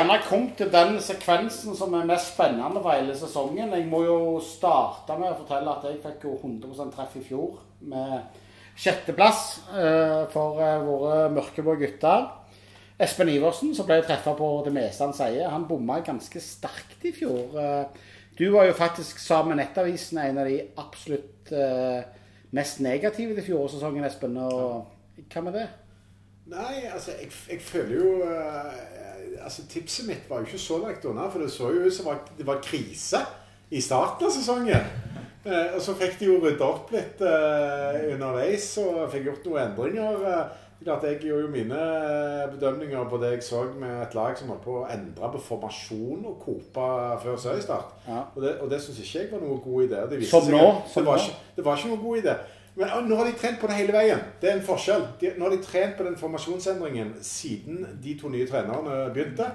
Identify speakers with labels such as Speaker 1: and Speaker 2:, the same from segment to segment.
Speaker 1: Er gjerne kommet til den sekvensen som er mest spennende for hele sesongen. Jeg må jo starte med å fortelle at jeg fikk jo 100 treff i fjor med sjetteplass eh, for eh, våre mørkeblå gutter. Espen Iversen, som ble treffa på det meste han sier, han bomma ganske sterkt i fjor. Eh, du var jo faktisk sammen med Nettavisen en av de absolutt mest negative til fjorårssesongen, Espen. Og hva med det?
Speaker 2: Nei, altså, jeg, jeg føler jo altså, Tipset mitt var jo ikke så langt unna, for det så jo ut som det var krise i starten av sesongen. Eh, og så fikk de jo rydda opp litt eh, underveis og fikk gjort noen endringer. Klart Jeg gjorde jo mine bedømninger på det jeg så med et lag som holdt på å endre på formasjon og kope før seriestart. Ja. Og det, og det syns ikke jeg var noen god idé.
Speaker 1: Det som nå?
Speaker 2: Som det, var ikke, det var ikke noen god idé. Men nå har de trent på det hele veien. Det er en forskjell. De, nå har de trent på den formasjonsendringen siden de to nye trenerne begynte.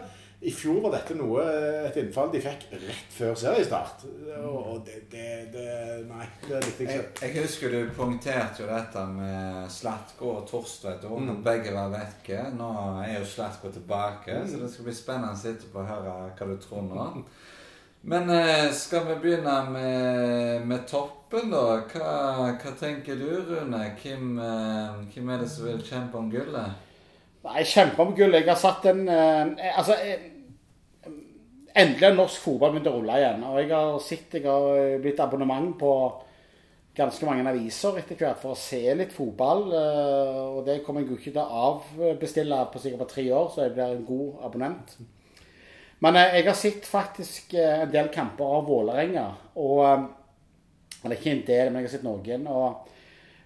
Speaker 2: I fjor var dette noe, et innfall de fikk rett før seriestart. Og det, det, det Nei, det likte
Speaker 3: jeg ikke. Jeg, jeg, husker du poengterte jo dette med Slatko og Torstvedt og mm. begge var vekke. Nå er jo Slatko tilbake, mm. så det skal bli spennende å sitte på å høre hva du tror nå. Men eh, skal vi begynne med, med toppen, da? Hva, hva, tenker du, Rune? Hvem, eh, hvem, er det som vil kjempe om gullet?
Speaker 1: Nei, kjempe om gullet Jeg har satt en eh, Altså eh, Endelig har norsk fotball begynt å rulle igjen. Og jeg har sett jeg har blitt abonnement på ganske mange aviser etter hvert for å se litt fotball. Eh, og det kommer jeg jo ikke til å avbestille på sikkert på tre år, så jeg blir en god abonnent. Men eh, jeg har sett faktisk eh, en del kamper av Vålerenga. Og Eller ikke en del, men jeg har sett noen. og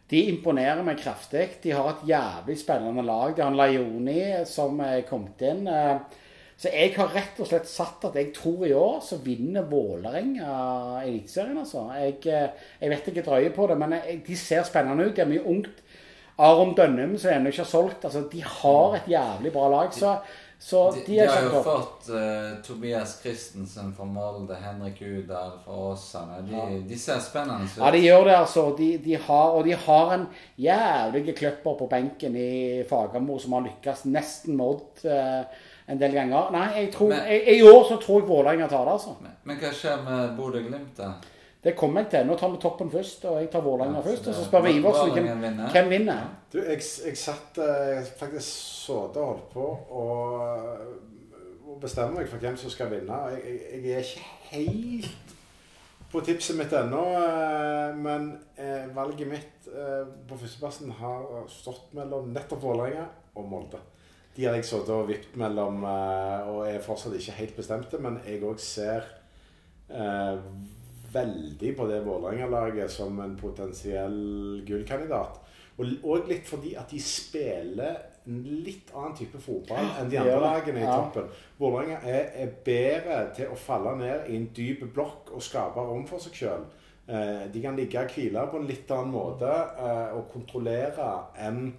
Speaker 1: de imponerer meg kraftig. De har et jævlig spennende lag. De har en Laioni som er kommet inn. Så jeg har rett og slett satt at jeg tror i år så vinner Vålerenga Eliteserien, altså. Jeg, jeg, vet ikke drøye på det, men jeg, de ser spennende ut. De er mye ungt. Aron Dønnum, som ennå ikke har solgt. altså De har et jævlig bra lag. så så
Speaker 3: de, de, de har jo fått uh, Tobias Christensen fra Molde, Henrik Udal fra Åsane. De, ja. de, ser spennende ut.
Speaker 1: Ja, de gjør det, altså. De, har, og de har en jævlig kløpper på benken i Fagermo som har lykkes nesten med Odd uh, en del ganger. Nei, jeg tror, men, jeg, i år så tror jeg Vålerenga tar det, altså.
Speaker 3: Men, men hva skjer med Bodø-Glimt, da?
Speaker 1: Det kommer jeg til. Nå tar vi toppen først, og jeg tar Vålerenga ja, først. Og så spør vi Iversen hvem, hvem vinner.
Speaker 2: Du, jeg, jeg satt eh, jeg faktisk sådde og holdt på og, og bestemmer meg for hvem som skal vinne. Jeg, jeg, jeg er ikke helt på tipset mitt ennå, eh, men eh, valget mitt på førsteplassen har stått mellom nettopp Vålerenga og Molde. De har jeg sittet og vippet mellom og er fortsatt ikke helt bestemte, men jeg òg ser eh, veldig på det Vålerenga-laget som en potensiell gullkandidat. Og litt fordi at de spiller en litt annen type fotball enn de andre lagene i toppen. Vålerenga er, er, bedre til å falle ned i en dyp blokk og skape rom for seg sjøl. Eh, de kan ligge og hvile på en litt annen måte eh, og kontrollere enn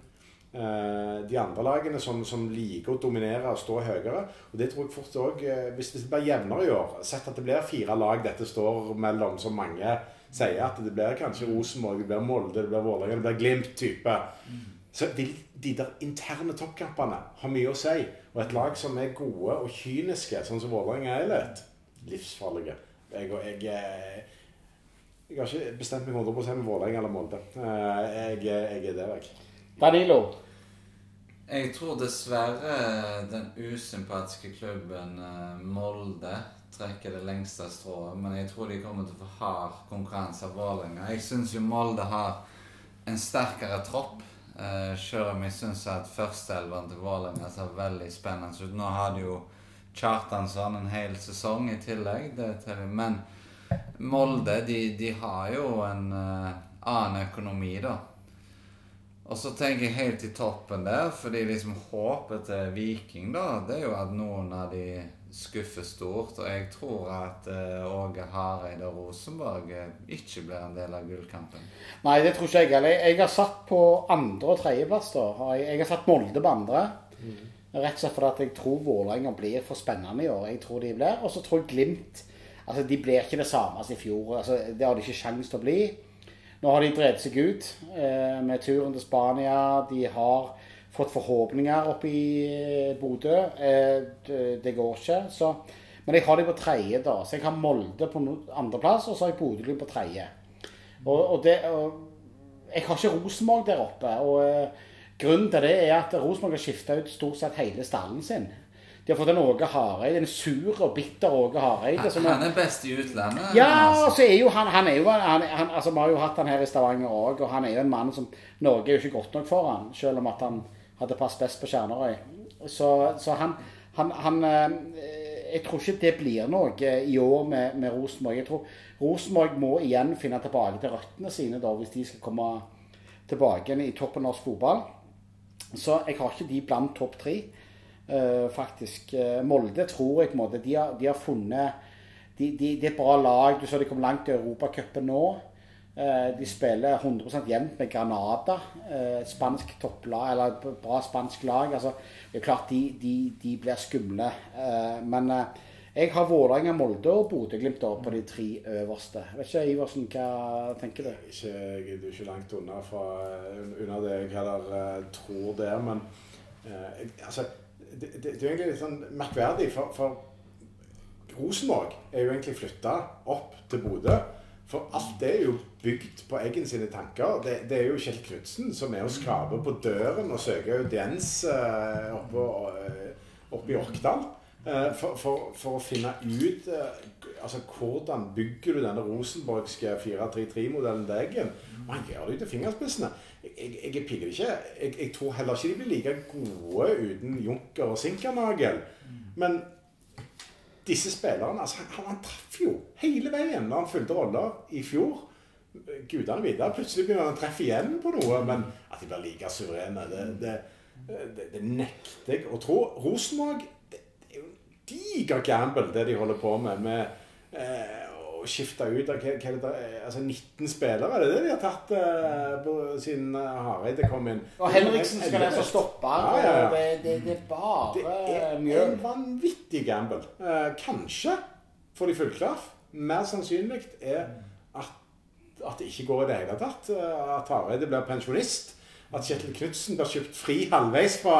Speaker 2: de andre lagene som, som, liker å dominere og stå høyere. Og det tror jeg fort òg eh, Hvis det blir jevnere i år, sett at det blir fire lag dette står mellom, som mange sier at det blir kanskje Rosenborg, det blir Molde, det blir Vålerenga, det blir Glimt-type. Så vil de der interne toppkampene ha mye å si. Og et lag som er gode og kyniske, sånn som Vålerenga er litt, livsfarlige. Jeg, jeg, jeg, jeg har ikke bestemt meg 100 med Vålerenga eller Molde. Eh, jeg, jeg er der, jeg.
Speaker 1: Danilo?
Speaker 3: Jeg tror dessverre den usympatiske klubben eh, Molde trekker det lengste strået. Men jeg tror de kommer til å få hard konkurranse av Vålerenga. Jeg syns jo Molde har en sterkere tropp. Uh, Selv om jeg syns at førsteelveren til Vålerenga ser veldig spennende ut. Nå har de jo Kjartansson en hel sesong i tillegg. Men Molde de, de har jo en uh, annen økonomi, da. Og så tenker jeg helt i toppen der, fordi liksom håpet til Viking, da, det er jo at noen av de skuffer stort. Og jeg tror at uh, Åge Hareide og Rosenborg uh, ikke blir en del av gullkampen.
Speaker 1: Nei, det tror ikke jeg heller. Jeg har satt på andre- og tredjeplass. da. Jeg, jeg har satt Molde på andre. Mm. Rett og slett fordi jeg tror Vålerenga blir for spennende i år. Jeg tror de blir. Og så tror jeg Glimt altså De blir ikke det samme som i fjor. Altså, det har de ikke sjanse til å bli. Nå har de drevet seg ut eh, med turen til Spania. De har fått forhåpninger oppe i eh, Bodø. Eh, det, går ikke. Så, men jeg har dem på tredje, da. Så jeg har Molde på andreplass, og så har jeg Bodø på tredje. Og, og det og Jeg har ikke Rosenborg der oppe. og eh, Grunnen til det er at Rosenborg har skifta ut stort sett hele stallen sin. De har fått en Åge Hareide, en sur og bitter Åge Hareide. er-
Speaker 3: Han er best i utlandet.
Speaker 1: ja,
Speaker 3: altså.
Speaker 1: så er jo han, han er jo han, han, altså Vi har jo hatt han her i Stavanger òg, og han er jo en mann som Norge er jo ikke godt nok for han, selv om at han hadde passet best på Kjernerøy. Så, så han, han, han eh, Jeg tror ikke det blir noe i år med, med Rosenborg. Jeg tror Rosenborg må igjen finne tilbake til røttene sine da, hvis de skal komme tilbake i toppen av norsk fotball. Så jeg har ikke de blant topp tre, eh, faktisk. Eh, Molde tror jeg på en måte De har, de har funnet de, de, de, er et bra lag. Du så de kom langt i Europacupen nå. Eh, de spiller 100% jevnt med Granada. eh, Et spansk topplag, eller bra spansk lag. Altså, det er klart de, de, blir skumle. Eh, Men eh, jeg har Vålerenga, Molde og Bodø-Glimt på de tre øverste. Vet ikke, Iversen, hva tenker du?
Speaker 2: Ikke, jeg er ikke langt unna fra unna det jeg heller eh, tror det er, men eh, altså, det, det, er jo egentlig litt sånn merkverdig, for, for Rosenborg er jo egentlig flytta opp til Bodø. For alt det er jo bygd på Eggen sine tanker. Det, det er jo Kjell Knutsen som er og skraper på døren og søker audiens eh, oppe, eh, oppe i Orkdal. Eh, for, for, for å finne ut altså, hvordan bygger du denne rosenborgske 4-3-3-modellen deg Eggen. Og han gjør det jo til fingerspissene. Jeg, jeg, jeg ikke. Jeg, jeg tror heller ikke de blir like gode uten Junker og Sinkernagel. Men disse spillerne altså, han, han traff jo hele veien da han fulgte roller i fjor. Gudene vite. Plutselig begynner han å treffe igjen på noe. Men at de blir like suverene, det, det, det, det nekter jeg å tro. Rosenborg det er jo en diger gamble, det de holder på med. med eh, å skifte ut av hva, hva er det altså 19 spillere. Er det det de har tatt eh, på, siden eh, Hareide kom inn?
Speaker 1: Og Henriksen skal være så stopper.
Speaker 2: Ja, ja, ja.
Speaker 1: Det, det, det er bare
Speaker 2: Det er
Speaker 1: mjøl.
Speaker 2: en vanvittig gamble. Eh, kanskje får de fullklaff. Mer sannsynlig er at, at det ikke går i det hele tatt. eh, At Hareide blir pensjonist. At Kjetil Knutsen blir kjøpt fri halvveis fra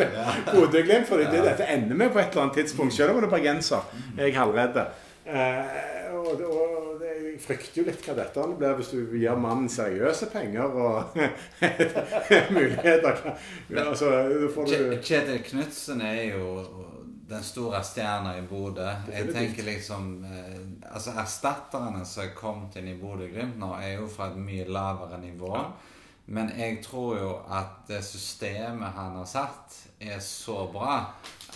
Speaker 2: Bodø-Glimt. For det er dette ender med på et eller annet tidspunkt. Selv om det er bergenser, er jeg halvredd. Eh, og, og det, jeg frykter jo litt hva dette blir hvis du gir mannen seriøse penger og muligheter. Altså,
Speaker 3: Kjetil Knutsen er jo den store stjerna i Bodø. Jeg tenker liksom eh, Altså Erstatterne som er kommet inn i Bodø-Glimt nå, er jo fra et mye lavere nivå. Men jeg tror jo at det systemet han har satt, er så bra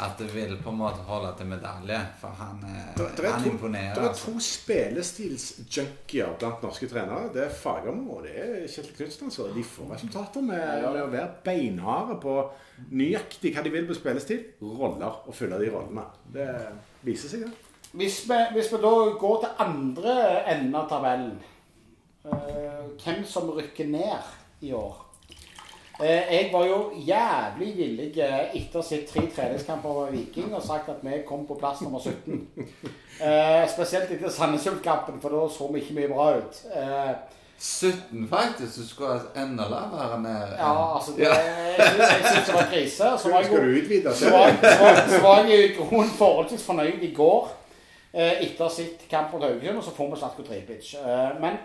Speaker 3: at det vil på en måte holde til medalje. For han, der,
Speaker 2: Det, det, er
Speaker 3: han
Speaker 2: to,
Speaker 3: imponerer.
Speaker 2: det er
Speaker 3: altså.
Speaker 2: to spillestilsjunkier blant norske trenere. Det er Fagermo og det er Kjetil Knutsen. Altså. De får resultater med, med å være beinharde på nøyaktig hva de vil på spillestil. Roller og fylle de rollene. Det viser seg, det.
Speaker 1: Hvis vi, hvis vi da går til andre enden av tabellen eh, Hvem som rykker ned i år? Eh, jeg var jo jævlig villig eh, etter å ha sett tre treningskamper over Viking og sagt at vi kom på plass nummer 17. Eh, spesielt etter Sandnes Ulf-kampen, for da så vi ikke mye bra ut. Eh,
Speaker 3: 17, faktisk. Du skulle ha enda lavere ned.
Speaker 1: ja, altså det, Jeg syns det var krise. Så var jeg
Speaker 2: Skal du utvide?
Speaker 1: så var, så, var, så var jeg i grunnen forholdsvis fornøyd i går eh, etter sitt kamp mot Haugesund, og så får vi Slatko Tripic. Eh, men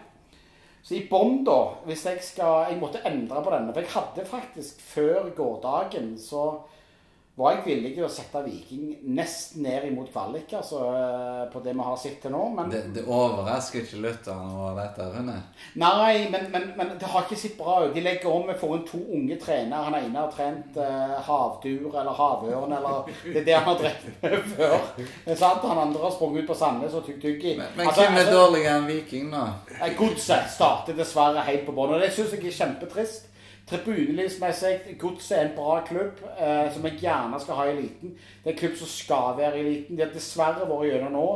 Speaker 1: så i bånn, da Hvis jeg skal Jeg måtte endre på denne. For jeg hadde faktisk før gårdagen så var jeg villig til å sette Viking nesten ned imot kvalik, altså eh, på det vi har sett til nå. Men
Speaker 3: Det, det overrasker ikke lytterne over dette, Rune.
Speaker 1: Nei, men, men, men det har ikke sett bra ut. De legger om. Vi får inn to unge trenere. Han ene har trent eh, havdur eller havørn eller Det er det han har drevet med før. Han andre har sprunget ut på Sandnes og tygg-tyggi.
Speaker 3: Men, men
Speaker 1: Altså,
Speaker 3: hvem er
Speaker 1: altså,
Speaker 3: dårligere enn Viking, da?
Speaker 1: Godset starter dessverre helt på bånn. Og det syns jeg er kjempetrist. Tribunelivsmessig, Godset er en bra klubb eh, som jeg gjerne skal ha i eliten. Det er en klubb som skal være i eliten. De har dessverre vært gjennom nå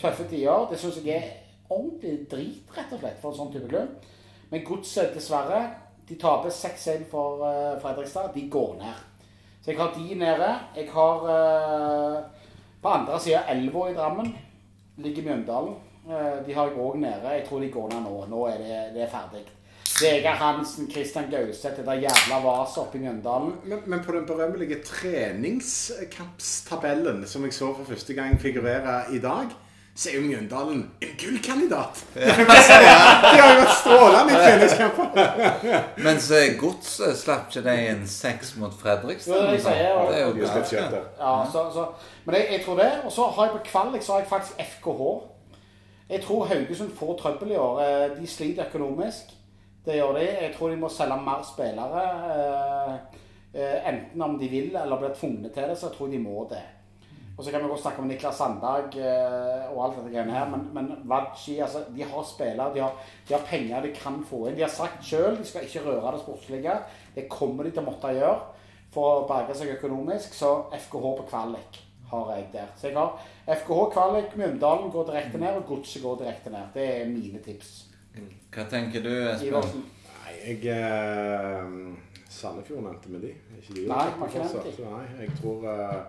Speaker 1: tøffe tider. Det syns jeg er ordentlig drit, rett og slett, for en sånn type klubb. Men Godset, dessverre, de taper 6-1 for uh, Fredrikstad. De går ned. Så jeg har de nede. Jeg har uh, på andre sida Elva i Drammen. Ligger Mjøndalen. Uh, de har jeg òg nede. Jeg tror de går ned nå. Nå er det, det er ferdig. Vegard Hansen, Christian Gauseth, det der jævla vaset oppe i Mjøndalen.
Speaker 2: Men, men på den berømmelige treningskampstabellen som jeg så for første gang figurere i dag, så er jo Mjøndalen en gullkandidat. De har jo vært strålende i treningskamper.
Speaker 3: Mens Godset slapp ikke de en seks mot Fredrikstad?
Speaker 1: Det det sier,
Speaker 3: det er jo
Speaker 2: det
Speaker 3: ganske.
Speaker 1: Ja, så, så, men jeg, jeg tror det. Og så har jeg på kvalik så har jeg faktisk FKH. Jeg tror Haugesund får trøbbel i år. Eh, De sliter økonomisk. Det gjør de. Jeg tror de må selge mer spillere. eh, eh, Enten om de vil eller blir tvunget til det, så jeg tror de må det. Og så kan vi godt snakke om Niklas Sandberg eh, og alt dette greiene her, men, men Vadji, altså, de har spillere, de har, de har penger de kan få inn. De har sagt sjøl de skal ikke røre det sportslige. Det kommer de til å måtte gjøre for å berge seg økonomisk, så FKH på kvalik har jeg der. Så jeg har FKH kvalik, Mjøndalen går direkte ned, og Godset går direkte ned. Det er mine tips.
Speaker 3: Hva tenker du, Espen?
Speaker 2: Nei, jeg eh, Sandefjord nevnte vi de. Ikke de
Speaker 1: Nei, ikke nevnt?
Speaker 2: Nei, jeg tror eh,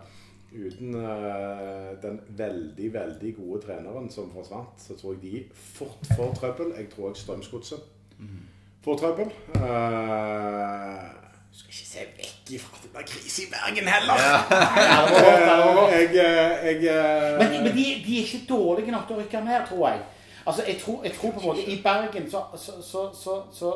Speaker 2: uten eh, den veldig, veldig gode treneren som forsvant, så tror jeg de fort får trøbbel. Jeg tror jeg Strømsgodset får trøbbel. Uh, skal ikke se vekk ifra at det blir krise i Bergen heller.
Speaker 1: Ja, godt.
Speaker 2: Jeg, eh, jeg eh,
Speaker 1: Men, men de, de er ikke dårlige nok til å rykke ned, tror jeg. Altså, jeg tror, jeg tror på en måte I Bergen så, så, så, så, så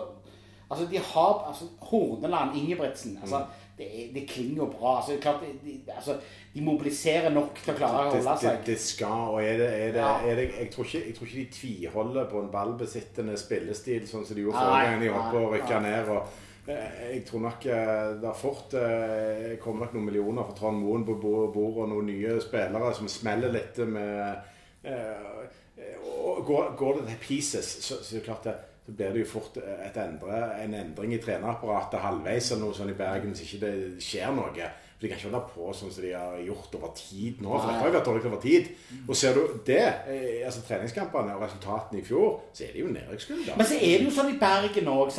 Speaker 1: Altså, de har altså, Horneland, Ingebrigtsen altså, det, det klinger jo bra. Altså, klart, de, altså, de mobiliserer nok til å klare å
Speaker 2: det,
Speaker 1: holde
Speaker 2: det,
Speaker 1: seg.
Speaker 2: det skal, og er det, er det,
Speaker 1: Ja.
Speaker 2: er det jeg, tror ikke, jeg tror ikke de tviholder på en ballbesittende spillestil, sånn som de gjorde forrige gang de holdt på å rykke ned. og eh, jeg tror nok eh, det har fort eh, kommer nok noen millioner fra Trond Moen på bo- bordet, og noen nye spillere som smeller litt med går, går det til pieces, så, så det så blir det jo fort et endre, en endring i trenerapparatet halvveis eller noe sånn i Bergen hvis ikke det skjer noe. For De kan ikke holde på sånn som de har gjort over tid nå. For det har jo vært dårlig over tid. Og ser du det, eh, altså treningskampene og resultatene i fjor, så er det jo nedrykkskull.
Speaker 1: Men så er det jo sånn i Bergen òg.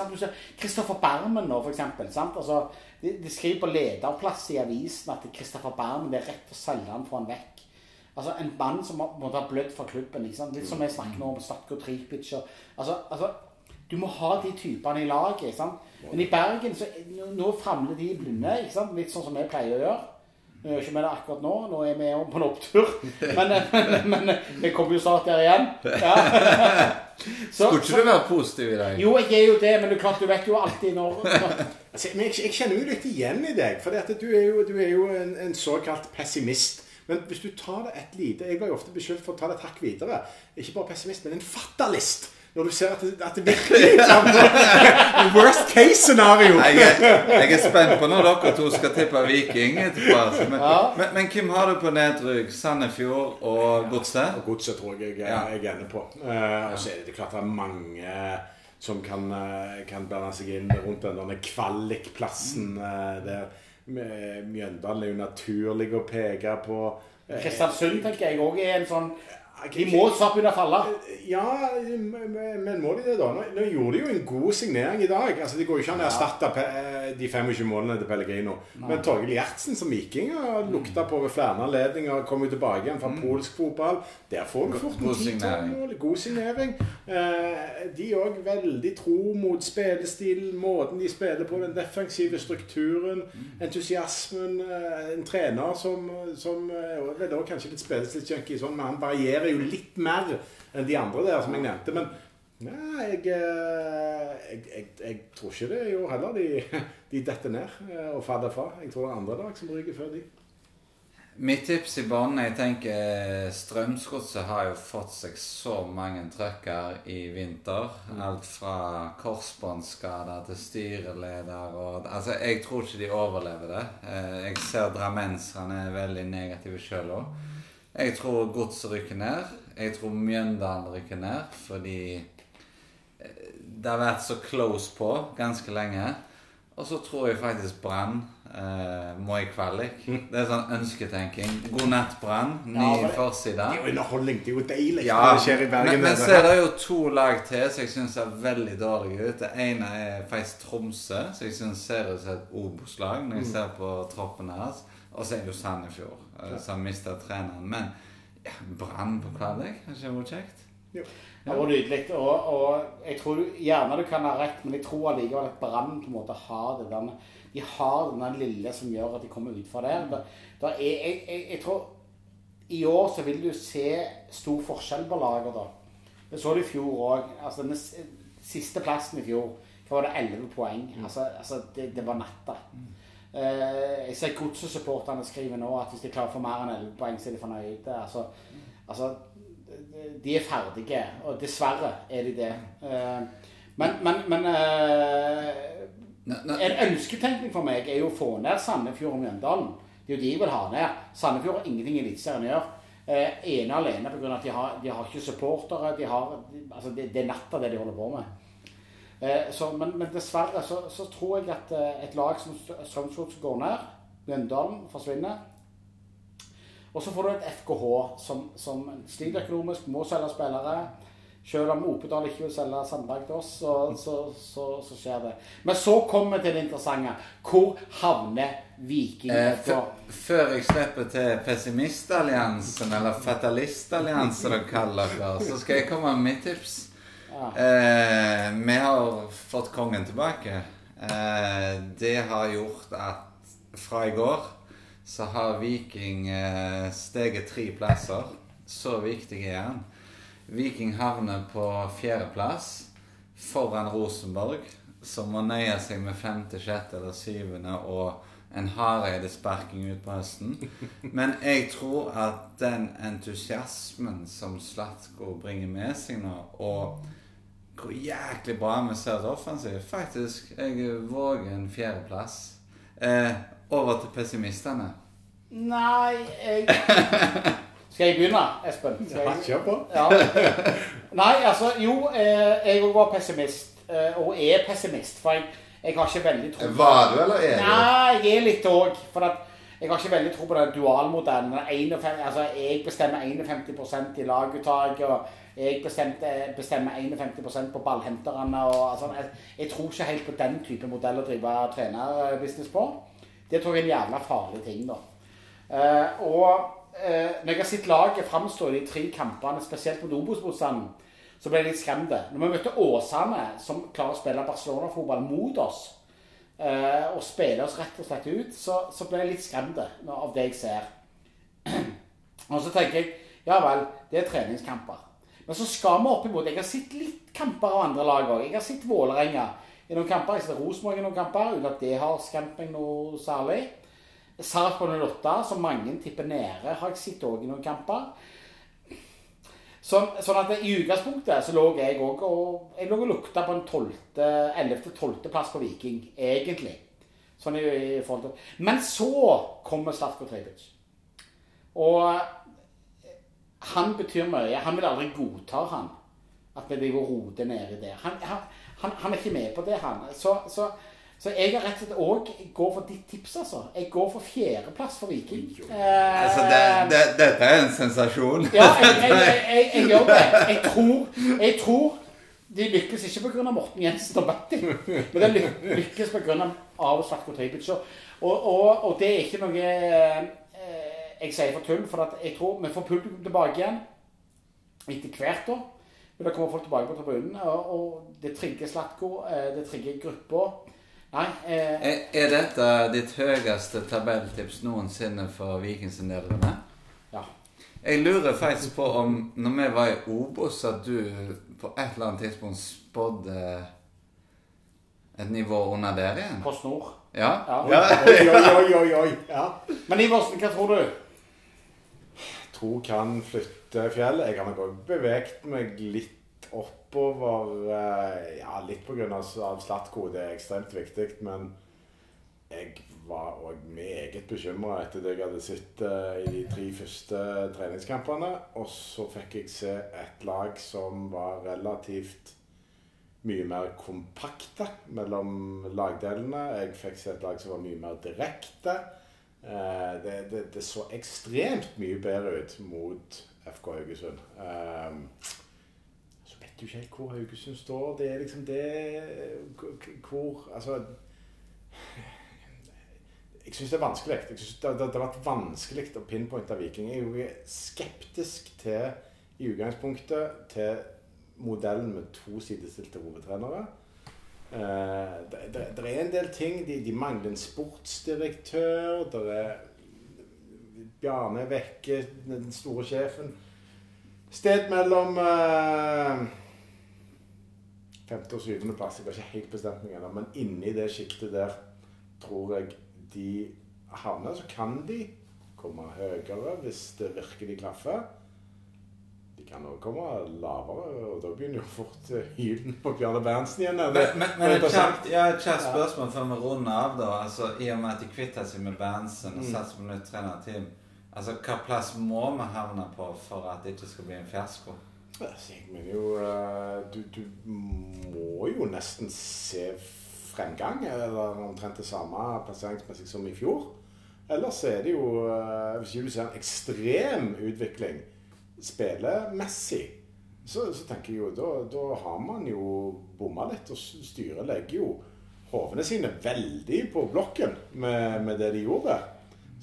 Speaker 1: Kristoffer Barmen nå, for eksempel. Sant? Altså, de, de skriver på lederplass i avisen at Kristoffer Barmen det er rett å selge han få han vekk. Altså En mann som har, måtte ha blødd for klubben. Ikke sant? Litt som jeg snakker nå om Statko Tripic. Altså, altså, du må ha de typene i laget. Ikke sant? Men i Bergen så nå, nå famler de i blinde. Ikke sant? Litt sånn som vi pleier å gjøre. Nå gjør ikke vi det akkurat nå. Nå er vi på en opptur. Men, men, men vi kommer jo snart der igjen. Ja. Så-
Speaker 3: Skulle ikke du være positiv i dag?
Speaker 1: jo, jeg er jo det, men er klart, du vet jo alltid når, når
Speaker 2: Altså, men jeg, jeg kjenner jo litt igjen i deg. For du er jo, du er jo en, en såkalt pessimist. Men hvis du tar det et lite Jeg blir ofte beskyldt for å ta det et hakk videre. Ikke bare pessimist, men en fatalist. Når du ser at det, at det virkelig er Worst case scenario.
Speaker 3: Nei, Jeg, jeg er spent på når dere to skal tippe Viking etterpå. altså. Men,
Speaker 1: Ja.
Speaker 3: men, men hvem har du på nedrykk? Sandefjord og Godset?
Speaker 2: Ja, godset tror jeg jeg,
Speaker 3: Ja.
Speaker 2: jeg ender på. Uh, og så er det, det klart det er mange som kan, eh, kan blande seg inn rundt den kvalikplassen uh, der. Mjøndalen er jo naturlig å peke på.
Speaker 1: Kristiansund tenker jeg òg er en sånn De må snart begynne å falle.
Speaker 2: Ja, men men må de det, da? Nå, nå gjorde de jo en god signering i dag. Altså, Det går jo ikke an å erstatte eh, de 25 målene til Pellegrino. Men Torgeir Gjertsen som viking har lukta på ved flere anledninger. Kom jo tilbake igjen fra polsk fotball. Der får du fort en
Speaker 3: God
Speaker 2: 10-12
Speaker 3: signering.
Speaker 2: mål. God signering. Eh, de er òg veldig tro mot spillestilen, måten de spiller på, den defensive strukturen, entusiasmen. Eh, en trener som, som er vel, også kanskje litt spillestilsjunkie, sånn, men han varierer jo litt mer enn de andre der som jeg nevnte. Men nei, jeg, eh, jeg, jeg, jeg tror ikke det år heller. De, de detter ned eh, og faller fra. Jeg tror det er andre lag som ryker før de.
Speaker 3: Mitt tips i banen jeg tenker Strømsgodset har jo fått seg så mange trøkker i vinter. Alt fra korsbåndskader til styreleder og Altså, jeg tror ikke de overlever det. Eh, Jeg ser drammenserne er veldig negative sjøl òg. Jeg tror Godset rykker ned. Jeg tror Mjøndalen rykker ned fordi eh, det har vært så close på ganske lenge. Og så tror jeg faktisk Brann eh, må i kvalik. Det er sånn ønsketenking. God natt, Brann. Ny
Speaker 1: Ja,
Speaker 3: forside.
Speaker 2: Det er jo underholdning. Det er jo deilig
Speaker 3: Ja,
Speaker 2: når det skjer i Bergen.
Speaker 3: men, men så er det jo to lag til som jeg syns ser veldig dårlige ut. Det ene er faktisk Tromsø, som jeg syns ser ut som et Obos-lag når jeg ser på troppen deres. Og så er det jo Sandefjord, ja. som mister mista treneren. Men ja, Brann på kvalik, har ikke vært kjekt?
Speaker 2: Jo.
Speaker 1: Det var nydelig. Og, og jeg tror du, gjerne du kan ha rett, men jeg tror allikevel at Brann på en måte har det der De har den lille som gjør at de kommer ut fra der. Da, da er, jeg, jeg, jeg tror I år så vil du se stor forskjell på laget, da. Det så du i fjor òg. Altså, den siste plassen i fjor, da var det 11 poeng? Altså, altså det, det var natta. Eh, jeg ser Godset-supporterne skriver nå at hvis de klarer å få mer enn 11 poeng, så er de fornøyde. Altså, altså, de er ferdige, og dessverre er de det. Eh, men men, men eh, en ønsketenkning for meg er jo å få ned Sandefjord og Mjøndalen. Det er jo de jeg vil ha ned. Sandefjord har ingenting i Eliteserien å gjøre. Eh, ene og alene pga. at de har, de har ikke supportere. De har, altså det, det er natta det de holder på med. Eh, så, men, men dessverre så, så tror jeg at eh, et lag som Strømsgods går ned, Mjøndalen forsvinner. Og så får du et FKH som, som sliter økonomisk, må selge spillere. Selv om Opedal ikke vil selge Sandberg til oss, så, så, så, så skjer det. Men så kommer vi til det interessante. Hvor havner Viking?
Speaker 3: Eh, før jeg slipper til pessimistalliansen, eller fatalistalliansen dere kaller dere, så skal jeg komme med mitt tips.
Speaker 1: Ja.
Speaker 3: Eh, vi har fått kongen tilbake. Eh, det har gjort at fra i går så har Viking eh, steget tre plasser. Så viktig er han. Viking havner på fjerdeplass foran Rosenborg, som må nøye seg med femte, sjette eller syvende og en Hareide-sparking ut på høsten. Men jeg tror at den entusiasmen som Slatko bringer med seg nå, og hvor jæklig bra vi ser det offensivt Faktisk, jeg våger en fjerdeplass. Eh, over til pessimistene.
Speaker 1: Nei, jeg Skal jeg begynne, Espen? Skal jeg...
Speaker 2: kjør på.
Speaker 1: Ja. Nei, altså Jo, eh, jeg òg var pessimist. Eh, og er pessimist. For jeg, jeg har ikke veldig tro på
Speaker 3: Var du, eller er du?
Speaker 1: Nei, jeg er litt òg. For at jeg har ikke veldig tro på den dualmodellen. Altså, jeg bestemmer 51% i laguttak, og jeg bestemmer 51% på ballhenterne. Og, altså, jeg, jeg tror ikke helt på den type modell å drive trenerbusiness på. Det tror jeg er en jævla farlig ting, da. Uh, og uh, når jeg har sett laget framstå i de tre kampene, spesielt mot Obos-motstanden, så ble jeg litt skremt. Når vi møtte Åsane, som klarer å spille Barcelona-fotball mot oss, uh, og spille oss rett og slett ut, så, så ble jeg litt skremt av det jeg ser. og så tenker jeg ja vel, det er treningskamper. Men så skal vi opp imot Jeg har sett litt kamper av andre lag òg. Jeg har sett Vålerenga i noen kamper. Jeg har sett Rosenborg i noen kamper, uten at det har skremt meg noe særlig. Sarpsborg 08, som mange tipper nede, har jeg sett òg i noen kamper. Sånn, sånn at i utgangspunktet så lå jeg òg og og lukta på en 11.-12. plass på Viking, egentlig. Sånn i, i forhold til Men så kommer Slatko Tripic. Og han betyr mye. Han vil aldri godta han. At vi driver og roter nedi der. Han, han, han, er ikke med på det, han. Så, så, så jeg har rett og slett òg går for ditt tips, altså. Jeg går for fjerdeplass for Viking. Eh,
Speaker 3: Altså, det, det, dette er en sensasjon.
Speaker 1: ja, jeg, jeg, jeg, jeg, jeg gjør det. Jeg tror, jeg tror de lykkes ikke pga. Morten Jensen og Batti, men de lyk- lykkes pga. av Slatko Tripic. Og, og, og det er ikke noe eh, jeg sier for tull, for at jeg tror vi får publikum tilbake igjen etter hvert. da. Men det kommer folk tilbake på tribunen, og, og det trigger Slatko, eh, det trigger gruppa. Nei, eh,
Speaker 3: Er, er dette ditt høyeste tabelltips noensinne for Vikings?
Speaker 1: Ja.
Speaker 3: Jeg lurer faktisk på om når vi var i Obos, at du på et eller annet tidspunkt spådde et nivå under der igjen?
Speaker 1: På snor.
Speaker 3: Ja?
Speaker 1: Ja.
Speaker 2: Oi, oi, oi, oi, oi. Ja.
Speaker 1: Men Iversen, hva tror du?
Speaker 2: Tro kan flytte fjellet. Jeg har nok òg beveget meg litt oppover. eh, Ja, litt pga. av Slatko, det er ekstremt viktig. Men jeg var òg meget bekymra etter det jeg hadde sett eh, i de tre første treningskampene. Og så fikk jeg se et lag som var relativt mye mer kompakte mellom lagdelene. Jeg fikk se et lag som var mye mer direkte. Eh, det, det, det så ekstremt mye bedre ut mot FK Haugesund. Eh, så vet du ikke helt hvor Haugesund står. Det er liksom det Hvor Altså Jeg syns det er vanskelig. Jeg synes det, det, det har vært vanskelig å pinpointe Viking. Jeg er skeptisk til i utgangspunktet til modellen med to sidestilte hovedtrenere. Eh, det, er en del ting. De, de mangler en sportsdirektør. Det er Bjarne vekke, den store sjefen. Sted mellom uh, femte og syvende plass. Jeg har ikke helt bestemt meg ennå, men inni det sjiktet der tror jeg de havner. Så kan de komme høyere hvis det virkelig klaffer. De kan òg komme lavere, og da begynner jo fort eh, hylen på Bjarne Berntsen igjen.
Speaker 3: Men,
Speaker 2: Det-
Speaker 3: men, men et
Speaker 2: kjært
Speaker 3: kjapt, ja, spørsmål før vi runder av, da. Altså, I og med at de kvitter seg med Berntsen og
Speaker 2: Mm.
Speaker 3: satser på nytt trenerteam, altså, hva plass må vi havne på for at det ikke skal bli en fiasko?
Speaker 2: Altså, jeg mener jo eh, du, du må jo nesten se fremgang, eller omtrent det samme plasseringsmessig som i fjor. Ellers er det jo, eh, hvis ikke du ser en ekstrem utvikling spillemessig, så, så tenker jeg jo da, da har man jo bomma litt. Og styret legger jo hovene sine veldig på blokken med, med det de gjorde.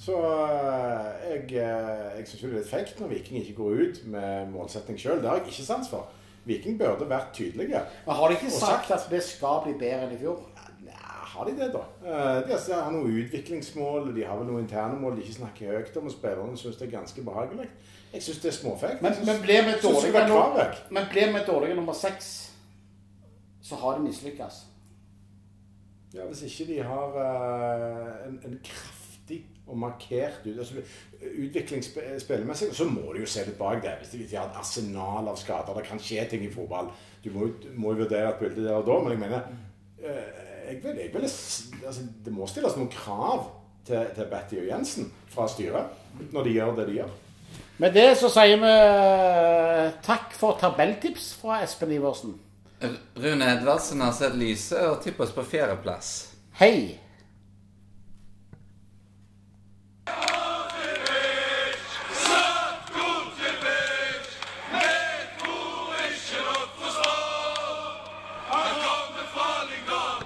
Speaker 2: Så eh, jeg, eh, jeg syns det er litt feigt når Viking ikke går ut med målsetting sjøl. Det har jeg ikke sans for. Viking burde vært tydelige.
Speaker 1: Men har de ikke sagt
Speaker 2: sagt-
Speaker 1: at det skal bli bedre enn i fjor?
Speaker 2: Nei, har de det, da? Eh, De har noen utviklingsmål, de har vel noen interne mål de ikke snakker høyt om, og spillerne syns det er ganske behagelig. Jeg syns det er småfekt.
Speaker 1: Men, men blir vi
Speaker 2: synes det
Speaker 1: dårlige
Speaker 2: skal være
Speaker 1: nå-
Speaker 2: kravvekk.
Speaker 1: men blir vi dårlige nummer seks, så har det mislykkes.
Speaker 2: Ja, Hvis ikke de har uh, en, en kraftig og markert ut, altså, utvikling spillemessig, så må de jo se litt bak det. Hvis de, hvis de har et arsenal av skader. Det kan skje ting i fotball. Du må, jo- må jo vurdere et bilde der og da, men jeg mener uh, jeg vil, jeg vil, altså, Det må stilles noen krav til, til Betty og Jensen fra styret når de gjør det de gjør.
Speaker 1: Med det så sier vi eh, takk for tabelltips fra Espen Iversen.
Speaker 3: Rune Edvardsen har sett lyset og tipper oss på fjerdeplass.
Speaker 1: Hei!